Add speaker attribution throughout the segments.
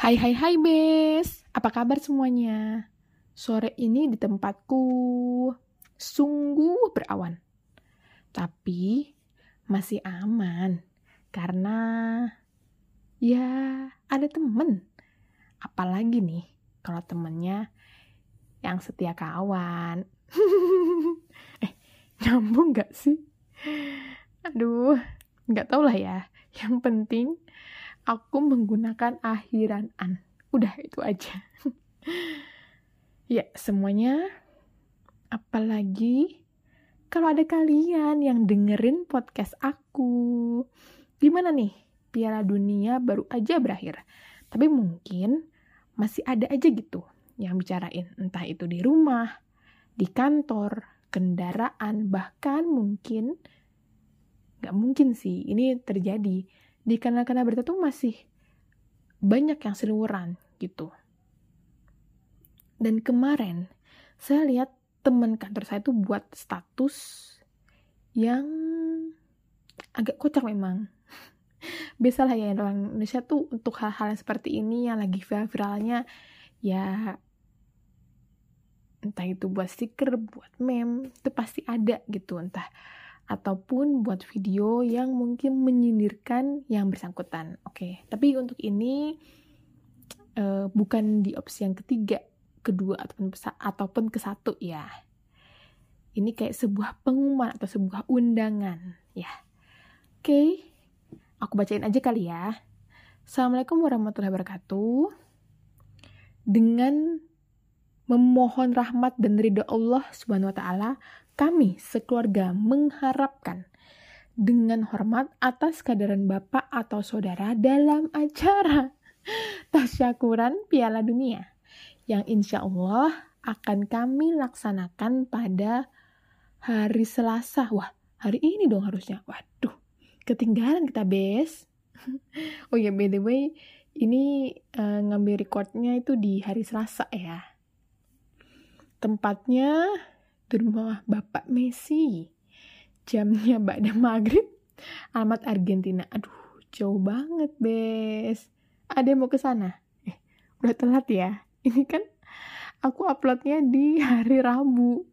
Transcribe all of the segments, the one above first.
Speaker 1: Hai hai hai bes, apa kabar semuanya? Sore ini di tempatku sungguh berawan. Tapi masih aman karena ya ada temen. Apalagi nih kalau temennya yang setia kawan. eh, nyambung gak sih? Aduh, gak tau lah ya. Yang penting aku menggunakan akhiran an. Udah itu aja. ya, semuanya apalagi kalau ada kalian yang dengerin podcast aku. Gimana nih? Piala dunia baru aja berakhir. Tapi mungkin masih ada aja gitu yang bicarain. Entah itu di rumah, di kantor, kendaraan, bahkan mungkin nggak mungkin sih ini terjadi di kanal-kanal berita tuh masih banyak yang seliweran gitu. Dan kemarin saya lihat teman kantor saya tuh buat status yang agak kocak memang. Biasalah ya orang Indonesia tuh untuk hal-hal yang seperti ini yang lagi viral-viralnya ya entah itu buat stiker, buat meme, itu pasti ada gitu entah ataupun buat video yang mungkin menyindirkan yang bersangkutan. Oke, okay. tapi untuk ini uh, bukan di opsi yang ketiga, kedua ataupun ataupun ke satu ya. Ini kayak sebuah pengumuman atau sebuah undangan ya. Oke, okay. aku bacain aja kali ya. Assalamualaikum warahmatullahi wabarakatuh. Dengan memohon rahmat dan ridho Allah Subhanahu wa taala, kami sekeluarga mengharapkan dengan hormat atas kehadiran Bapak atau Saudara dalam acara tasyakuran Piala Dunia yang insya Allah akan kami laksanakan pada hari Selasa. Wah, hari ini dong harusnya. Waduh, ketinggalan kita, Bes. oh ya, by the way, ini uh, ngambil recordnya itu di hari Selasa ya. Tempatnya di rumah Bapak Messi. Jamnya Ba'da Maghrib, alamat Argentina. Aduh, jauh banget, Bes. Ada mau ke sana? Eh, udah telat ya. Ini kan aku uploadnya di hari Rabu.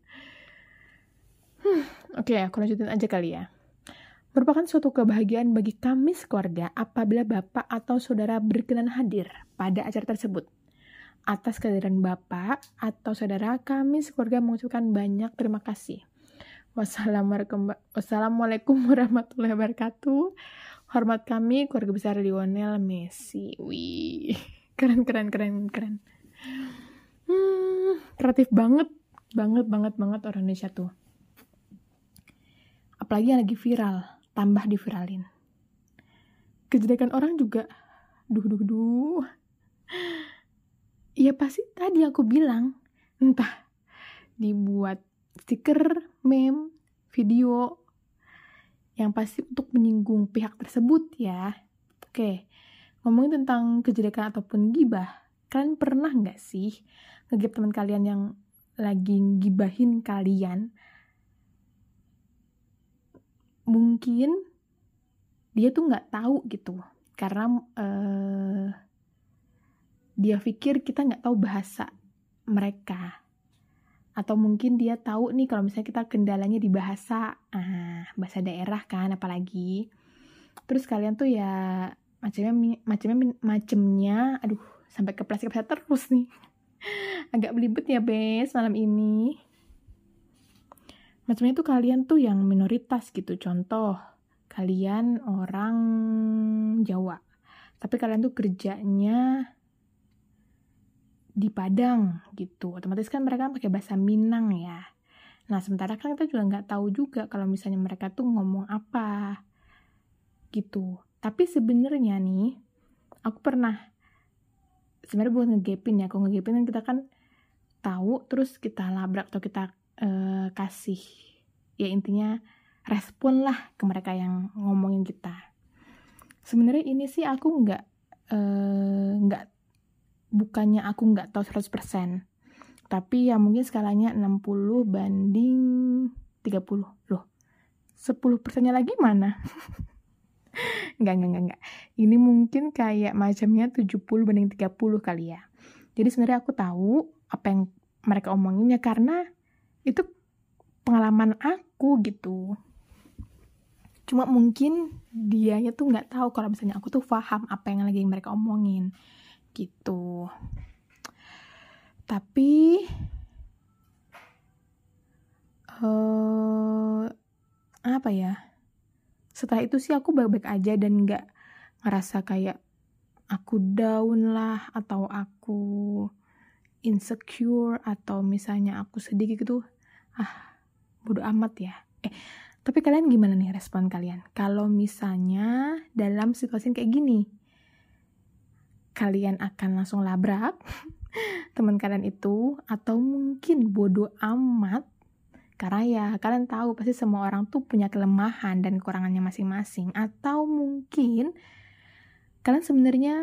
Speaker 1: Hmm, Oke, okay, aku lanjutin aja kali ya. Merupakan suatu kebahagiaan bagi kami sekeluarga apabila Bapak atau Saudara berkenan hadir pada acara tersebut. Atas kehadiran Bapak atau Saudara, kami sekeluarga mengucapkan banyak terima kasih. Wassalamualaikum warahmatullahi wabarakatuh. Hormat kami, keluarga besar Lionel Messi. Wih, keren, keren, keren, keren. Hmm, kreatif banget, banget, banget, banget orang Indonesia tuh. Apalagi yang lagi viral, tambah diviralin. Kejelekan orang juga, duh, duh, duh ya pasti tadi aku bilang entah dibuat stiker, meme, video yang pasti untuk menyinggung pihak tersebut ya. Oke, ngomongin tentang kejelekan ataupun gibah, kalian pernah nggak sih ngegip teman kalian yang lagi gibahin kalian? Mungkin dia tuh nggak tahu gitu, karena uh, dia pikir kita nggak tahu bahasa mereka. Atau mungkin dia tahu nih kalau misalnya kita kendalanya di bahasa ah bahasa daerah kan apalagi. Terus kalian tuh ya macamnya macamnya macemnya aduh sampai ke plastik terus nih. Agak belibet ya bes malam ini. Macamnya tuh kalian tuh yang minoritas gitu. Contoh kalian orang Jawa. Tapi kalian tuh kerjanya di Padang gitu. Otomatis kan mereka pakai bahasa Minang ya. Nah sementara kan kita juga nggak tahu juga kalau misalnya mereka tuh ngomong apa gitu. Tapi sebenarnya nih, aku pernah sebenarnya bukan ngegapin ya. Kalau ngegapin kan kita kan tahu terus kita labrak atau kita uh, kasih ya intinya respon lah ke mereka yang ngomongin kita. Sebenarnya ini sih aku nggak eh, nggak uh, bukannya aku nggak tahu 100%. Tapi ya mungkin skalanya 60 banding 30. Loh, 10 persennya lagi mana? Enggak, enggak, enggak, enggak. Ini mungkin kayak macamnya 70 banding 30 kali ya. Jadi sebenarnya aku tahu apa yang mereka omongin ya karena itu pengalaman aku gitu. Cuma mungkin dianya tuh nggak tahu kalau misalnya aku tuh paham apa yang lagi mereka omongin gitu. Tapi uh, apa ya? setelah itu sih aku baik-baik aja dan nggak ngerasa kayak aku down lah atau aku insecure atau misalnya aku sedih gitu ah bodo amat ya eh tapi kalian gimana nih respon kalian kalau misalnya dalam situasi kayak gini kalian akan langsung labrak teman kalian itu atau mungkin bodo amat. Karena ya kalian tahu pasti semua orang tuh punya kelemahan dan kekurangannya masing-masing. Atau mungkin kalian sebenarnya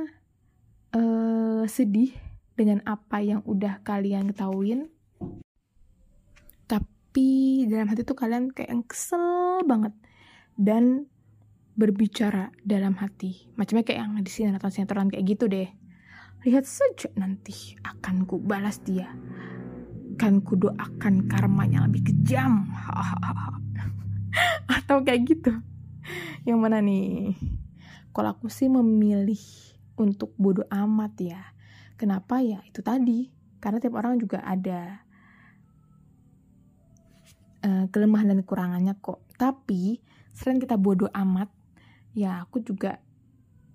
Speaker 1: uh, sedih dengan apa yang udah kalian ketahuin. Tapi dalam hati tuh kalian kayak kesel banget. Dan berbicara dalam hati macamnya kayak yang di sini atau sinetron kayak gitu deh lihat saja nanti akan ku balas dia akan kudoakan karmanya lebih kejam. Atau kayak gitu. Yang mana nih? Kalau aku sih memilih untuk bodoh amat ya. Kenapa ya? Itu tadi. Karena tiap orang juga ada uh, kelemahan dan kekurangannya kok. Tapi selain kita bodoh amat, ya aku juga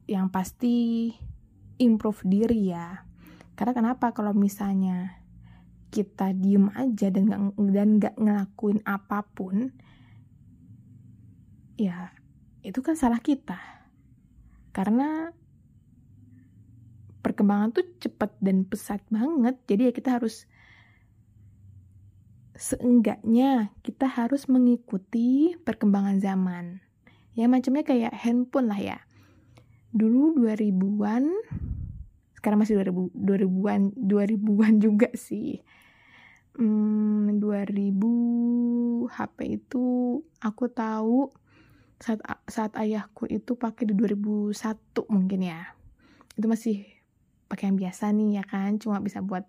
Speaker 1: yang pasti improve diri ya. Karena kenapa? Kalau misalnya kita diem aja dan nggak dan nggak ngelakuin apa pun ya itu kan salah kita. Karena perkembangan tuh cepet dan pesat banget. Jadi ya kita harus seenggaknya kita harus mengikuti perkembangan zaman ya macamnya kayak handphone lah ya. Dulu 2000-an sekarang masih 2000 2000-an 2000-an juga sih. Hmm, 2000 HP itu aku tahu saat saat ayahku itu pakai di 2001 mungkin ya. Itu masih pakai yang biasa nih ya kan? Cuma bisa buat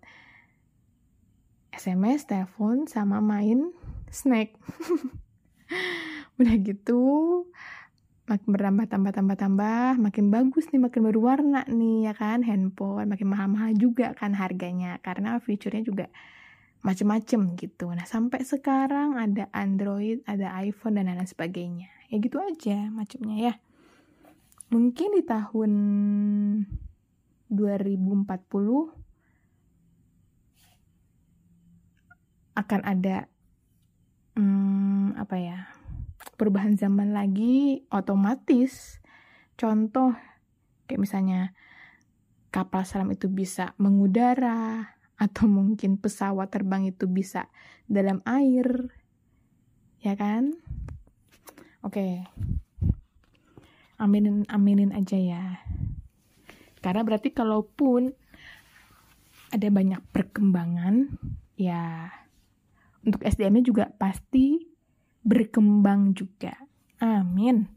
Speaker 1: SMS, telepon, sama main snack. Udah gitu, makin bertambah tambah tambah tambah makin bagus nih makin berwarna nih ya kan handphone. Makin mahal-mahal juga kan harganya karena fiturnya juga macem-macem gitu. Nah sampai sekarang ada Android ada iPhone dan lain sebagainya. Ya gitu aja macamnya ya. Mungkin di tahun 2040 akan ada hmm, apa ya perubahan zaman lagi otomatis. Contoh kayak misalnya kapal selam itu bisa mengudara atau mungkin pesawat terbang itu bisa dalam air ya kan? Oke. Aminin aminin aja ya. Karena berarti kalaupun ada banyak perkembangan ya untuk SDM-nya juga pasti berkembang juga. Amin.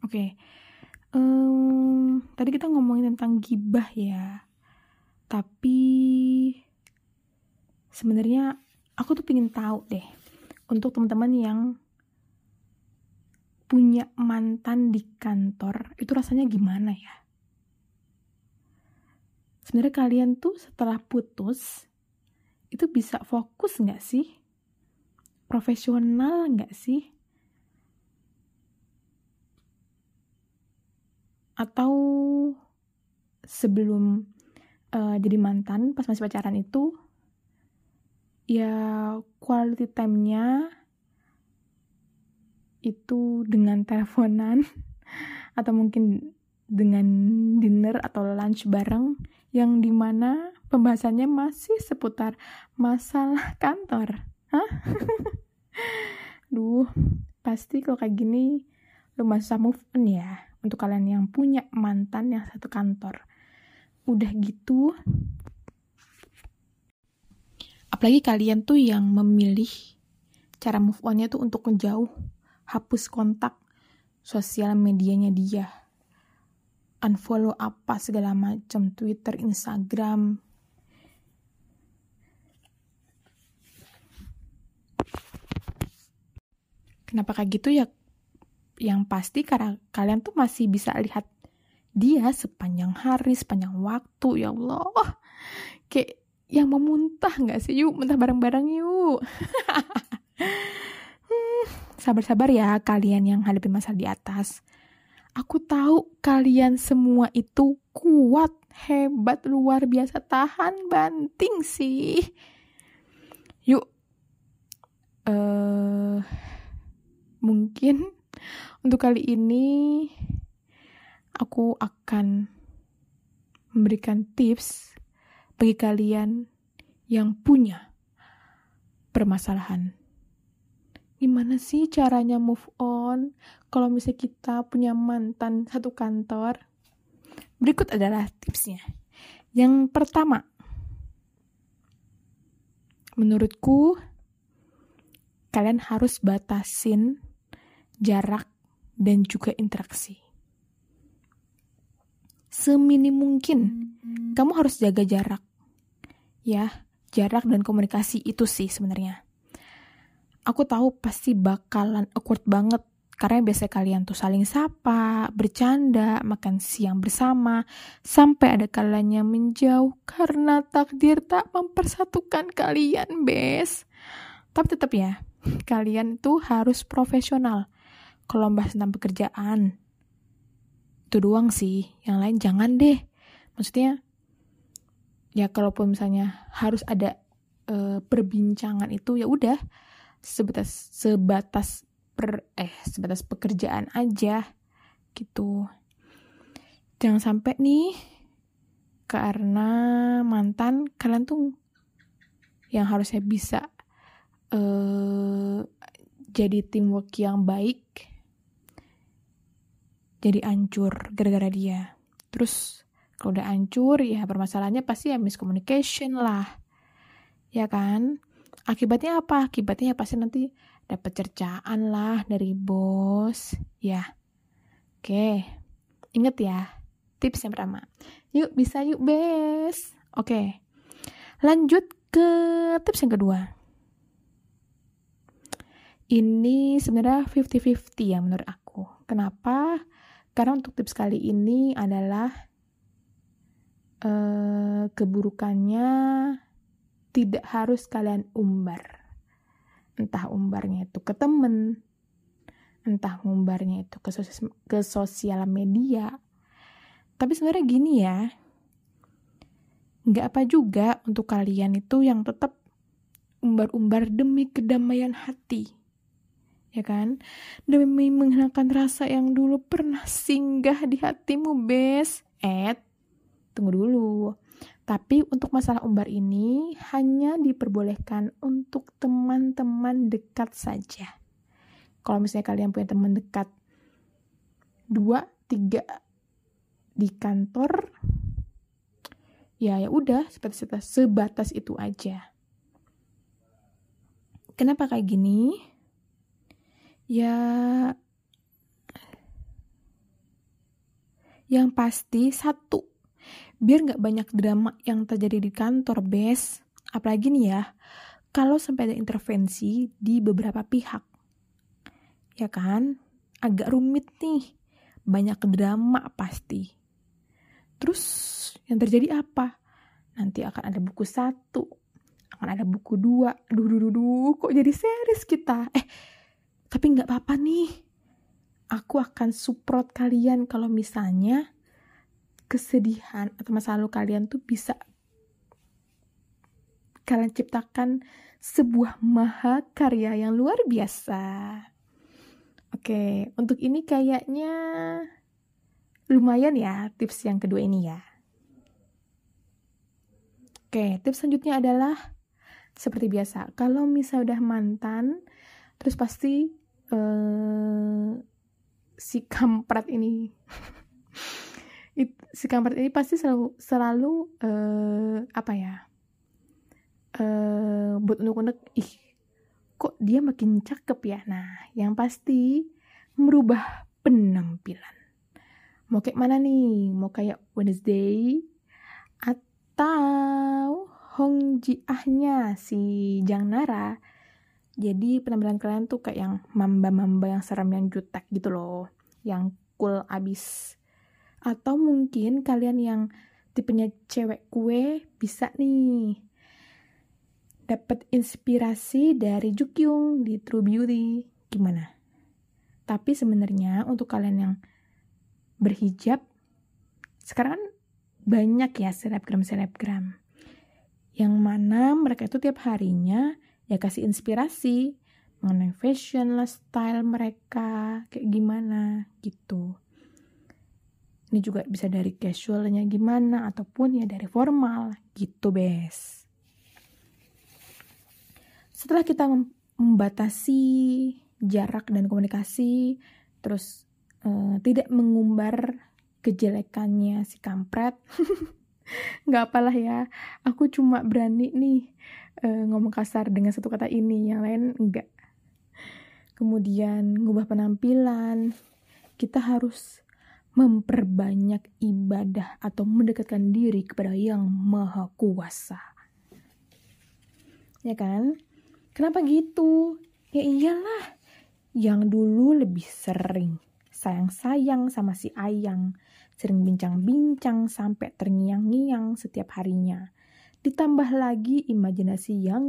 Speaker 1: Oke, okay. um, tadi kita ngomongin tentang gibah ya, tapi sebenarnya aku tuh pengen tahu deh untuk teman-teman yang punya mantan di kantor itu rasanya gimana ya? Sebenarnya kalian tuh setelah putus itu bisa fokus nggak sih? Profesional nggak sih? Atau sebelum uh, jadi mantan pas masih pacaran itu ya quality time-nya itu dengan teleponan atau mungkin dengan dinner atau lunch bareng yang di mana pembahasannya masih seputar masalah kantor. Hah? Duh, pasti kalau kayak gini lu masa move on ya untuk kalian yang punya mantan yang satu kantor. Udah gitu, apalagi kalian tuh yang memilih cara move onnya tuh untuk menjauh hapus kontak sosial medianya dia unfollow apa segala macam Twitter Instagram. Kenapa kayak gitu ya? Yang pasti karena kalian tuh masih bisa lihat dia sepanjang hari sepanjang waktu ya Allah. Kayak yang mau muntah nggak sih? Yuk muntah bareng-bareng yuk. Hmm, sabar-sabar ya kalian yang hadapi masalah di atas aku tahu kalian semua itu kuat hebat luar biasa. Tahan banting sih. Yuk. Uh, mungkin untuk kali ini aku akan memberikan tips bagi kalian yang punya permasalahan. Gimana sih caranya move on kalau misalnya kita punya mantan satu kantor? Berikut adalah tipsnya. Yang pertama, menurutku kalian harus batasin jarak dan juga interaksi. Seminim mungkin, kamu harus jaga jarak ya jarak dan komunikasi itu sih sebenarnya aku tahu pasti bakalan awkward banget karena biasa kalian tuh saling sapa, bercanda, makan siang bersama, sampai ada kalanya menjauh karena takdir tak mempersatukan kalian, bes. Tapi tetap ya, kalian tuh harus profesional. Kalau bahas tentang pekerjaan, itu doang sih. Yang lain jangan deh. Maksudnya, ya kalaupun misalnya harus ada uh, perbincangan itu ya udah sebatas sebatas per eh sebatas pekerjaan aja gitu jangan sampai nih karena mantan kalian tuh yang harusnya bisa uh, jadi teamwork yang baik jadi ancur gara-gara dia terus kalau udah hancur, ya permasalahannya pasti ya miscommunication lah. Ya kan? Akibatnya apa? Akibatnya ya pasti nanti dapat cercaan lah dari bos. Ya. Oke. Ingat ya, tips yang pertama. Yuk, bisa yuk, bes. Oke. Lanjut ke tips yang kedua. Ini sebenarnya 50-50 ya menurut aku. Kenapa? Karena untuk tips kali ini adalah uh, keburukannya tidak harus kalian umbar. Entah umbarnya itu ke temen, entah umbarnya itu ke, sos ke sosial media. Tapi sebenarnya gini ya, nggak apa juga untuk kalian itu yang tetap umbar-umbar demi kedamaian hati. Ya kan? Demi menghilangkan rasa yang dulu pernah singgah di hatimu, bes. Eh, tunggu dulu. Tapi untuk masalah umbar ini hanya diperbolehkan untuk teman-teman dekat saja. Kalau misalnya kalian punya teman dekat dua, tiga di kantor, ya ya udah sebatas, sebatas itu aja. Kenapa kayak gini? Ya yang pasti satu biar nggak banyak drama yang terjadi di kantor, bes. Apalagi nih ya, kalau sampai ada intervensi di beberapa pihak. Ya kan? Agak rumit nih. Banyak drama pasti. Terus yang terjadi apa? Nanti akan ada buku satu, akan ada buku dua. Duh, duh, duh, duh, kok jadi series kita? Eh, tapi nggak apa-apa nih. Aku akan support kalian kalau misalnya kesedihan atau masa lalu kalian tuh bisa kalian ciptakan sebuah maha karya yang luar biasa. Oke, untuk ini kayaknya lumayan ya tips yang kedua ini ya. Oke, tips selanjutnya adalah seperti biasa. Kalau misalnya udah mantan, terus pasti uh, si kampret ini si kampret ini pasti selalu selalu uh, apa ya uh, buat unek-unek ih kok dia makin cakep ya? Nah, yang pasti merubah penampilan. Mau kayak mana nih? Mau kayak Wednesday? Atau Hong Ji Ahnya si Jang Nara? Jadi penampilan kalian tuh kayak yang mamba-mamba yang serem yang jutek gitu loh. Yang cool abis. Atau mungkin kalian yang tipenya cewek kue bisa nih dapat inspirasi dari Jukyung di True Beauty. Gimana? Tapi sebenarnya untuk kalian yang berhijab, sekarang kan banyak ya selebgram-selebgram. Yang mana mereka itu tiap harinya ya kasih inspirasi mengenai fashion, style mereka, kayak gimana gitu. Ini juga bisa dari casualnya gimana, ataupun ya dari formal, gitu bes. Setelah kita membatasi jarak dan komunikasi, terus uh, tidak mengumbar kejelekannya si kampret, nggak apalah ya, aku cuma berani nih uh, ngomong kasar dengan satu kata ini, yang lain enggak. Kemudian ngubah penampilan, kita harus memperbanyak ibadah atau mendekatkan diri kepada yang maha kuasa. Ya kan? Kenapa gitu? Ya iyalah, yang dulu lebih sering sayang-sayang sama si Ayang, sering bincang-bincang sampai terngiang-ngiang setiap harinya. Ditambah lagi imajinasi yang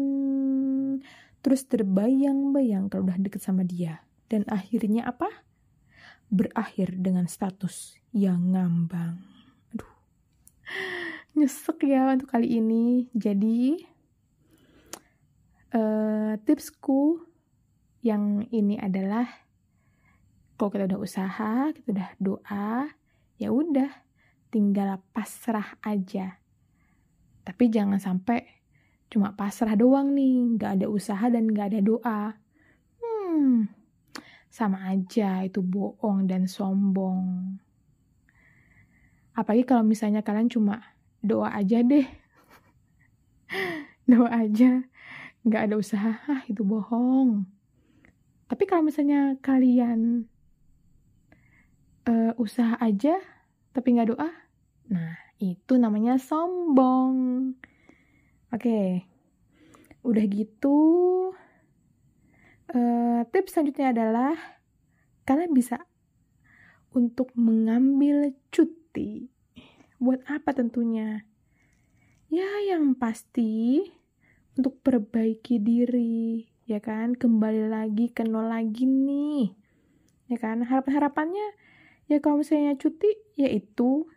Speaker 1: terus terbayang-bayang kalau udah deket sama dia. Dan akhirnya apa? Berakhir dengan status yang ngambang. Aduh, nyesek ya untuk kali ini. Jadi, uh, tipsku yang ini adalah kalau kita udah usaha, kita udah doa, ya udah tinggal pasrah aja. Tapi jangan sampai cuma pasrah doang nih, nggak ada usaha dan nggak ada doa. Hmm, sama aja itu bohong dan sombong. Apalagi kalau misalnya kalian cuma doa aja deh. doa aja nggak ada usaha, ah itu bohong. Tapi kalau misalnya kalian uh, usaha aja tapi nggak doa, nah itu namanya sombong. Oke, okay. udah gitu. Uh, tips selanjutnya adalah kalian bisa untuk mengambil cuti. Buat apa tentunya? Ya, yang pasti untuk perbaiki diri, ya kan? Kembali lagi ke nol lagi nih. Ya kan? Harapan-harapannya ya kalau misalnya cuti yaitu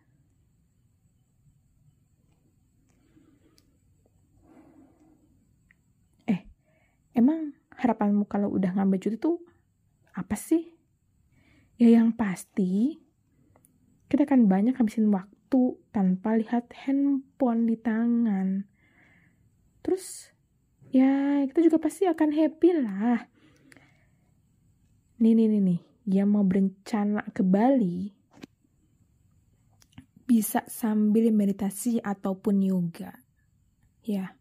Speaker 1: Eh, emang harapanmu kalau udah ngambil cuti tuh apa sih? Ya yang pasti kita kan banyak habisin waktu tanpa lihat handphone di tangan. Terus ya kita juga pasti akan happy lah. Nih nih nih nih. Yang mau berencana ke Bali bisa sambil meditasi ataupun yoga. Ya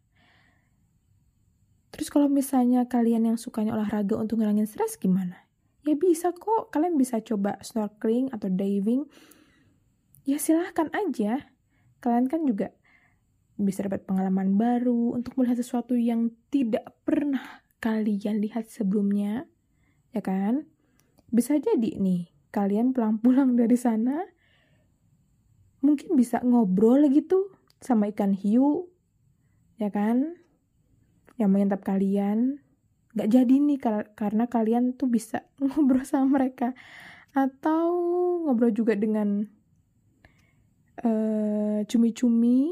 Speaker 1: terus kalau misalnya kalian yang sukanya olahraga untuk ngilangin stres gimana ya bisa kok kalian bisa coba snorkeling atau diving ya silahkan aja kalian kan juga bisa dapat pengalaman baru, untuk melihat sesuatu yang tidak pernah kalian lihat sebelumnya, ya kan? Bisa jadi nih, kalian pulang-pulang dari sana, mungkin bisa ngobrol gitu sama ikan hiu, ya kan? Yang menyantap kalian. Gak jadi nih karena kalian tuh bisa ngobrol sama mereka. Atau ngobrol juga dengan uh, cumi-cumi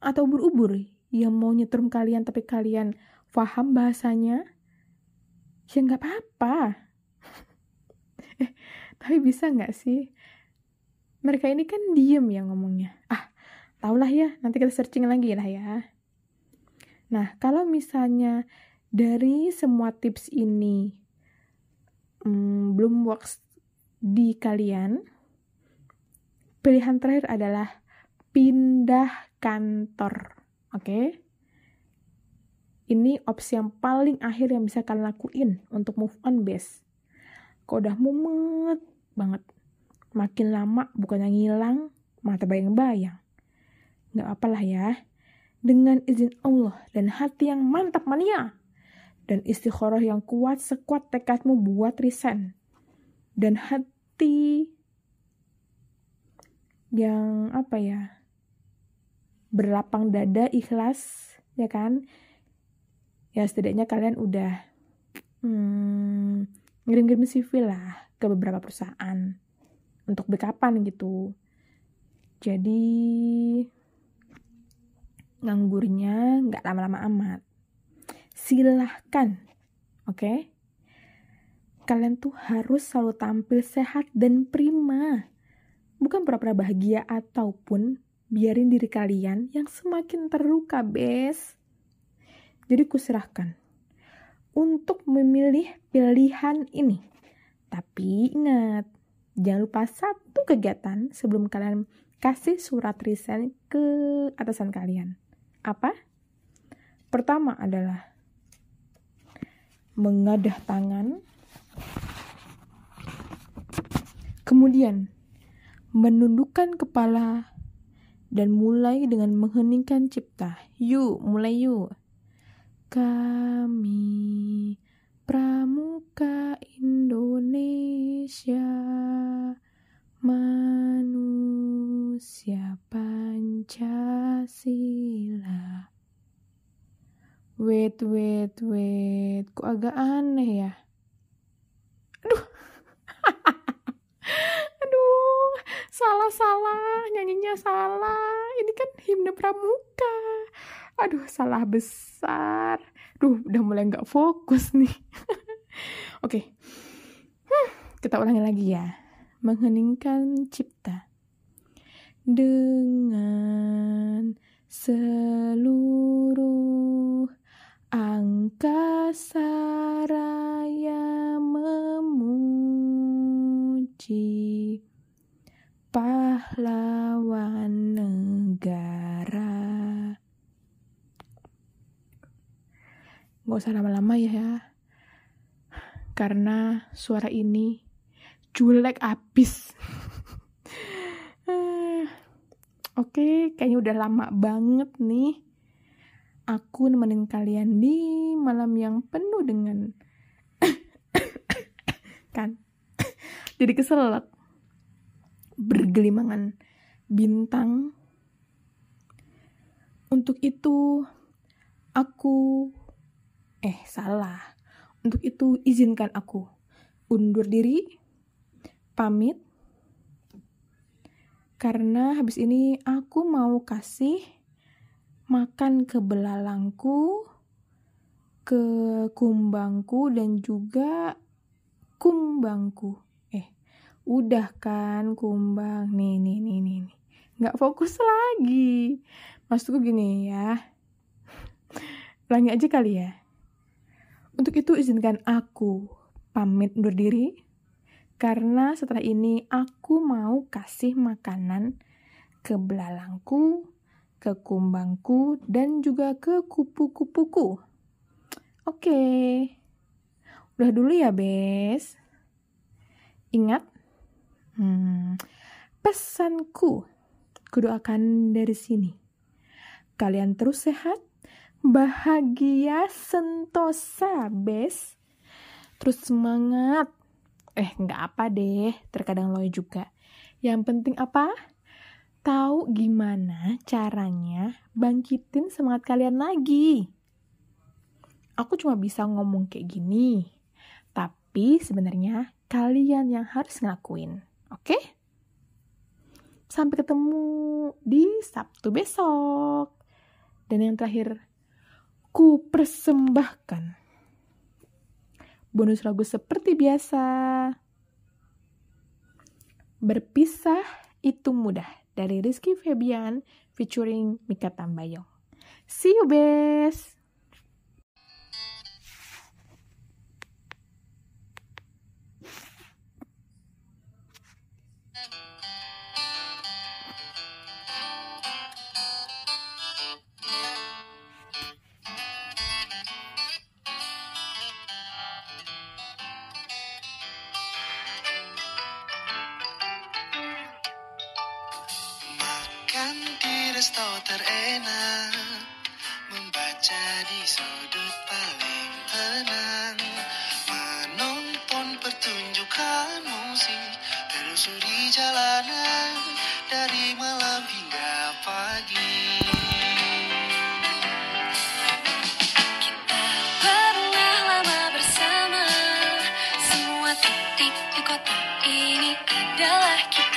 Speaker 1: atau ubur-ubur yang mau nyetrum kalian tapi kalian paham bahasanya, ya nggak apa-apa. eh, tapi bisa nggak sih? Mereka ini kan diem ya ngomongnya. Ah, taulah ya, nanti kita searching lagi lah ya. Nah, kalau misalnya dari semua tips ini hmm, belum works di kalian, pilihan terakhir adalah pindah kantor. Oke? Okay? Ini opsi yang paling akhir yang bisa kalian lakuin untuk move on, bes. Kok udah mumet banget. Makin lama bukannya ngilang, mata bayang-bayang. Gak apalah ya. Dengan izin Allah dan hati yang mantap mania. Dan istikharah yang kuat sekuat tekadmu buat resign. Dan hati yang apa ya berlapang dada ikhlas ya kan ya setidaknya kalian udah hmm, ngirim-ngirim CV lah ke beberapa perusahaan untuk backupan gitu jadi nganggurnya nggak lama-lama amat silahkan oke okay? kalian tuh harus selalu tampil sehat dan prima bukan pura-pura bahagia ataupun biarin diri kalian yang semakin terluka, bes. Jadi kuserahkan untuk memilih pilihan ini. Tapi ingat, jangan lupa satu kegiatan sebelum kalian kasih surat resign ke atasan kalian. Apa? Pertama adalah mengadah tangan. Kemudian menundukkan kepala dan mulai dengan mengheningkan cipta. Yuk, mulai yuk. Kami Pramuka Indonesia Manusia Pancasila Wait, wait, wait Kok agak aneh ya? Aduh salah-salah, nyanyinya salah. Ini kan himne pramuka. Aduh, salah besar. Duh, udah mulai nggak fokus nih. Oke, okay. hmm, kita ulangi lagi ya. Mengheningkan cipta dengan seluruh angkasa raya memuji pahlawan negara. Gak usah lama-lama ya, karena suara ini julek abis. Oke, kayaknya udah lama banget nih aku nemenin kalian di malam yang penuh dengan kan jadi keselak bergelimangan bintang. Untuk itu, aku eh salah. Untuk itu izinkan aku undur diri, pamit. Karena habis ini aku mau kasih makan ke belalangku, ke kumbangku dan juga kumbangku. Udah kan kumbang? Nih nih nih nih nih. Nggak fokus lagi. Maksudku gini ya. Ulangi aja kali ya. Untuk itu izinkan aku pamit undur diri karena setelah ini aku mau kasih makanan ke belalangku, ke kumbangku, dan juga ke kupu-kupuku. Oke, udah dulu ya, Bes. Ingat, Hmm, pesanku, kudoakan dari sini. Kalian terus sehat, bahagia, sentosa, bes. Terus semangat. Eh, nggak apa deh, terkadang lo juga. Yang penting apa? Tahu gimana caranya bangkitin semangat kalian lagi. Aku cuma bisa ngomong kayak gini, tapi sebenarnya kalian yang harus ngelakuin. Oke? Sampai ketemu di Sabtu besok. Dan yang terakhir, ku persembahkan bonus lagu seperti biasa. Berpisah itu mudah dari Rizky Febian featuring Mika Tambayong. See you, best!
Speaker 2: Adalah kita